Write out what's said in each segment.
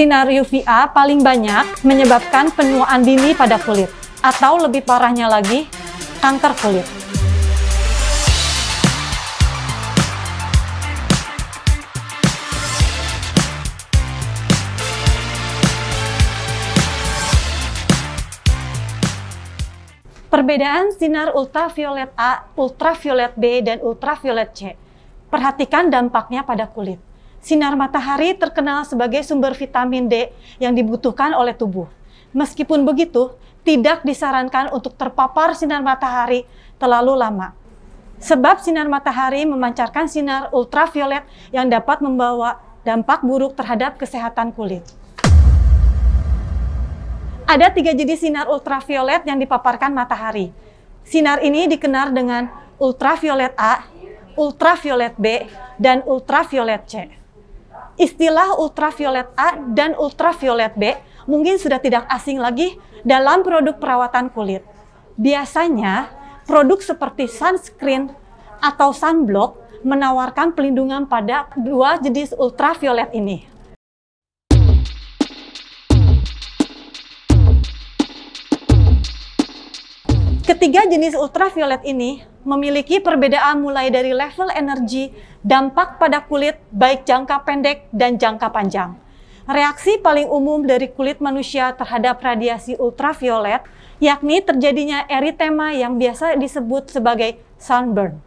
Sinar UVA paling banyak menyebabkan penuaan dini pada kulit, atau lebih parahnya lagi, kanker kulit. Perbedaan sinar ultraviolet A, ultraviolet B, dan ultraviolet C. Perhatikan dampaknya pada kulit. Sinar matahari terkenal sebagai sumber vitamin D yang dibutuhkan oleh tubuh. Meskipun begitu, tidak disarankan untuk terpapar sinar matahari terlalu lama. Sebab sinar matahari memancarkan sinar ultraviolet yang dapat membawa dampak buruk terhadap kesehatan kulit. Ada tiga jenis sinar ultraviolet yang dipaparkan matahari. Sinar ini dikenal dengan ultraviolet A, ultraviolet B, dan ultraviolet C. Istilah ultraviolet A dan ultraviolet B mungkin sudah tidak asing lagi dalam produk perawatan kulit. Biasanya, produk seperti sunscreen atau sunblock menawarkan pelindungan pada dua jenis ultraviolet ini. Ketiga jenis ultraviolet ini memiliki perbedaan mulai dari level energi, dampak pada kulit, baik jangka pendek dan jangka panjang. Reaksi paling umum dari kulit manusia terhadap radiasi ultraviolet yakni terjadinya eritema yang biasa disebut sebagai sunburn.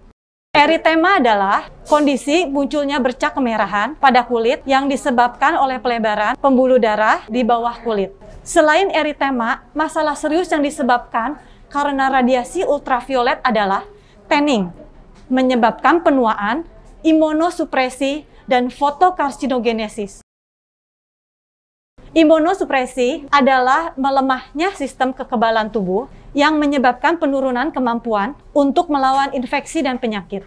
Eritema adalah kondisi munculnya bercak kemerahan pada kulit yang disebabkan oleh pelebaran pembuluh darah di bawah kulit. Selain eritema, masalah serius yang disebabkan karena radiasi ultraviolet adalah tanning, menyebabkan penuaan, imunosupresi, dan fotokarsinogenesis. Imunosupresi adalah melemahnya sistem kekebalan tubuh yang menyebabkan penurunan kemampuan untuk melawan infeksi dan penyakit.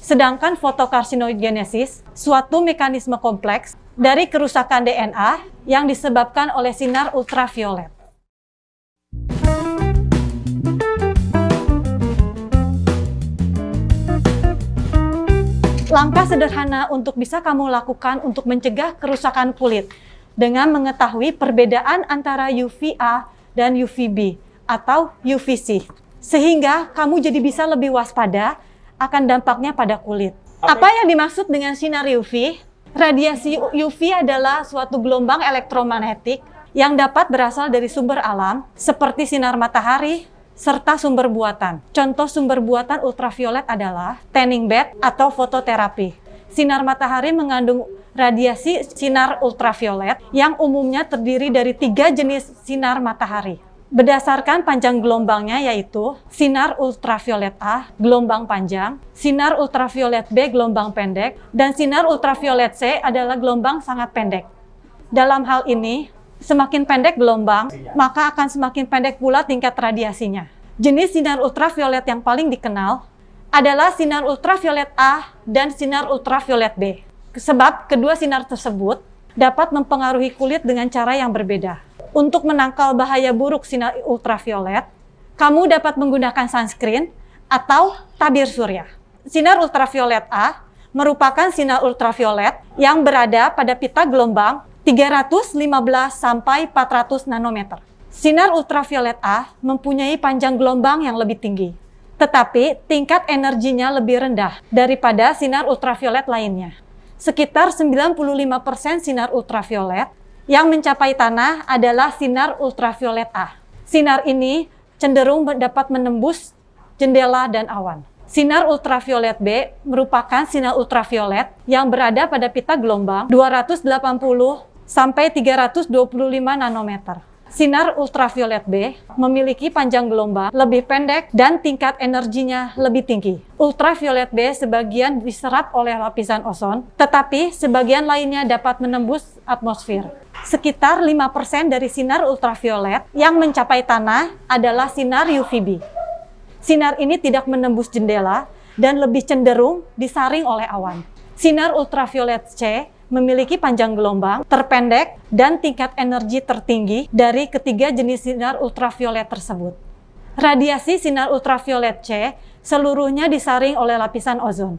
Sedangkan fotokarsinogenesis, suatu mekanisme kompleks dari kerusakan DNA yang disebabkan oleh sinar ultraviolet. Langkah sederhana untuk bisa kamu lakukan untuk mencegah kerusakan kulit dengan mengetahui perbedaan antara UVA dan UVB atau UVC. Sehingga kamu jadi bisa lebih waspada akan dampaknya pada kulit. Apa yang dimaksud dengan sinar UV? Radiasi UV adalah suatu gelombang elektromagnetik yang dapat berasal dari sumber alam seperti sinar matahari, serta sumber buatan. Contoh sumber buatan ultraviolet adalah tanning bed atau fototerapi. Sinar matahari mengandung radiasi sinar ultraviolet yang umumnya terdiri dari tiga jenis sinar matahari. Berdasarkan panjang gelombangnya yaitu sinar ultraviolet A, gelombang panjang, sinar ultraviolet B, gelombang pendek, dan sinar ultraviolet C adalah gelombang sangat pendek. Dalam hal ini, Semakin pendek gelombang, maka akan semakin pendek pula tingkat radiasinya. Jenis sinar ultraviolet yang paling dikenal adalah sinar ultraviolet A dan sinar ultraviolet B. Sebab kedua sinar tersebut dapat mempengaruhi kulit dengan cara yang berbeda. Untuk menangkal bahaya buruk sinar ultraviolet, kamu dapat menggunakan sunscreen atau tabir surya. Sinar ultraviolet A merupakan sinar ultraviolet yang berada pada pita gelombang 315 sampai 400 nanometer. Sinar ultraviolet A mempunyai panjang gelombang yang lebih tinggi, tetapi tingkat energinya lebih rendah daripada sinar ultraviolet lainnya. Sekitar 95% sinar ultraviolet yang mencapai tanah adalah sinar ultraviolet A. Sinar ini cenderung dapat menembus jendela dan awan. Sinar ultraviolet B merupakan sinar ultraviolet yang berada pada pita gelombang 280 sampai 325 nanometer. Sinar ultraviolet B memiliki panjang gelombang lebih pendek dan tingkat energinya lebih tinggi. Ultraviolet B sebagian diserap oleh lapisan ozon, tetapi sebagian lainnya dapat menembus atmosfer. Sekitar 5% dari sinar ultraviolet yang mencapai tanah adalah sinar UVB. Sinar ini tidak menembus jendela dan lebih cenderung disaring oleh awan. Sinar ultraviolet C memiliki panjang gelombang, terpendek, dan tingkat energi tertinggi dari ketiga jenis sinar ultraviolet tersebut. Radiasi sinar ultraviolet C seluruhnya disaring oleh lapisan ozon.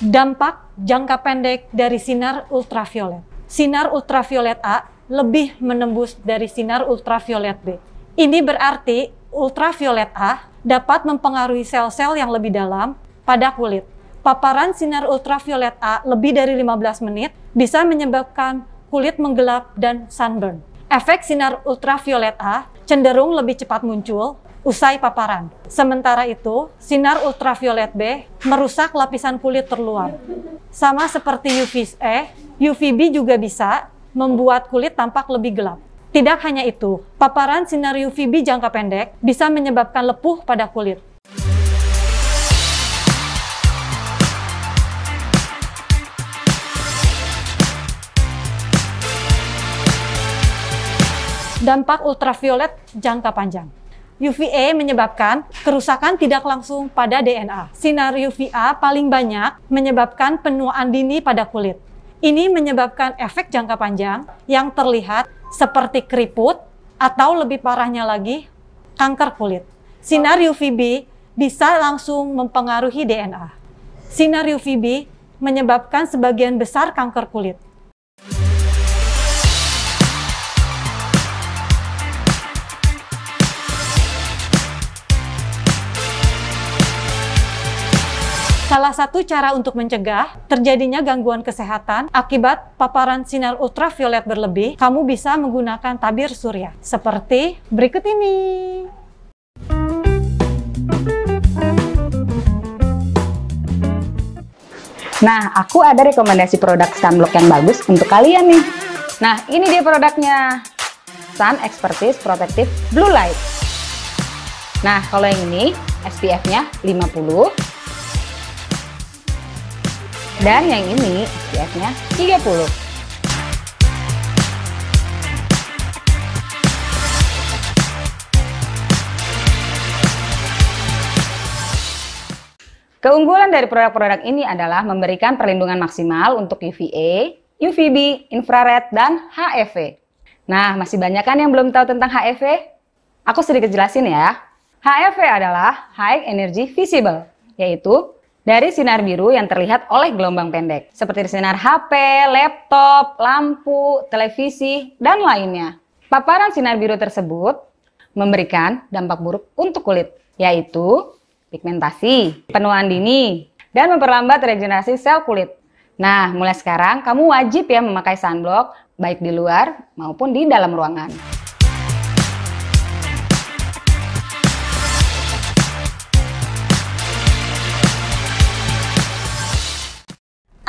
Dampak jangka pendek dari sinar ultraviolet. Sinar ultraviolet A lebih menembus dari sinar ultraviolet B. Ini berarti ultraviolet A dapat mempengaruhi sel-sel yang lebih dalam pada kulit. Paparan sinar ultraviolet A lebih dari 15 menit bisa menyebabkan kulit menggelap dan sunburn. Efek sinar ultraviolet A cenderung lebih cepat muncul usai paparan. Sementara itu, sinar ultraviolet B merusak lapisan kulit terluar. Sama seperti UVA, UVB juga bisa membuat kulit tampak lebih gelap. Tidak hanya itu, paparan sinar UVB jangka pendek bisa menyebabkan lepuh pada kulit. Dampak ultraviolet jangka panjang. UVA menyebabkan kerusakan tidak langsung pada DNA. Sinar UVA paling banyak menyebabkan penuaan dini pada kulit. Ini menyebabkan efek jangka panjang yang terlihat seperti keriput atau lebih parahnya lagi kanker kulit. Sinar UVB bisa langsung mempengaruhi DNA. Sinar UVB menyebabkan sebagian besar kanker kulit. Salah satu cara untuk mencegah terjadinya gangguan kesehatan akibat paparan sinar ultraviolet berlebih, kamu bisa menggunakan tabir surya seperti berikut ini. Nah, aku ada rekomendasi produk sunblock yang bagus untuk kalian nih. Nah, ini dia produknya. Sun Expertise Protective Blue Light. Nah, kalau yang ini SPF-nya 50, dan yang ini SPF-nya 30. Keunggulan dari produk-produk ini adalah memberikan perlindungan maksimal untuk UVA, UVB, infrared, dan HEV. Nah, masih banyak kan yang belum tahu tentang HEV? Aku sedikit jelasin ya. HEV adalah High Energy Visible, yaitu dari sinar biru yang terlihat oleh gelombang pendek, seperti sinar HP, laptop, lampu, televisi, dan lainnya. Paparan sinar biru tersebut memberikan dampak buruk untuk kulit, yaitu pigmentasi, penuaan dini, dan memperlambat regenerasi sel kulit. Nah, mulai sekarang kamu wajib ya memakai sunblock baik di luar maupun di dalam ruangan.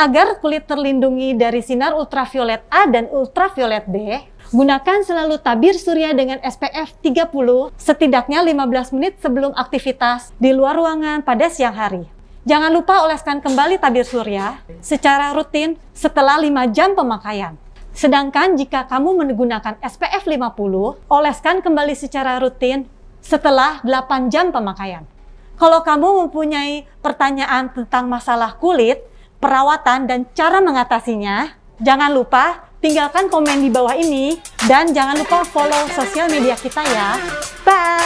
Agar kulit terlindungi dari sinar ultraviolet A dan ultraviolet B, gunakan selalu tabir surya dengan SPF 30 setidaknya 15 menit sebelum aktivitas di luar ruangan pada siang hari. Jangan lupa oleskan kembali tabir surya secara rutin setelah 5 jam pemakaian. Sedangkan jika kamu menggunakan SPF 50, oleskan kembali secara rutin setelah 8 jam pemakaian. Kalau kamu mempunyai pertanyaan tentang masalah kulit, perawatan, dan cara mengatasinya, jangan lupa tinggalkan komen di bawah ini dan jangan lupa follow sosial media kita ya. Bye!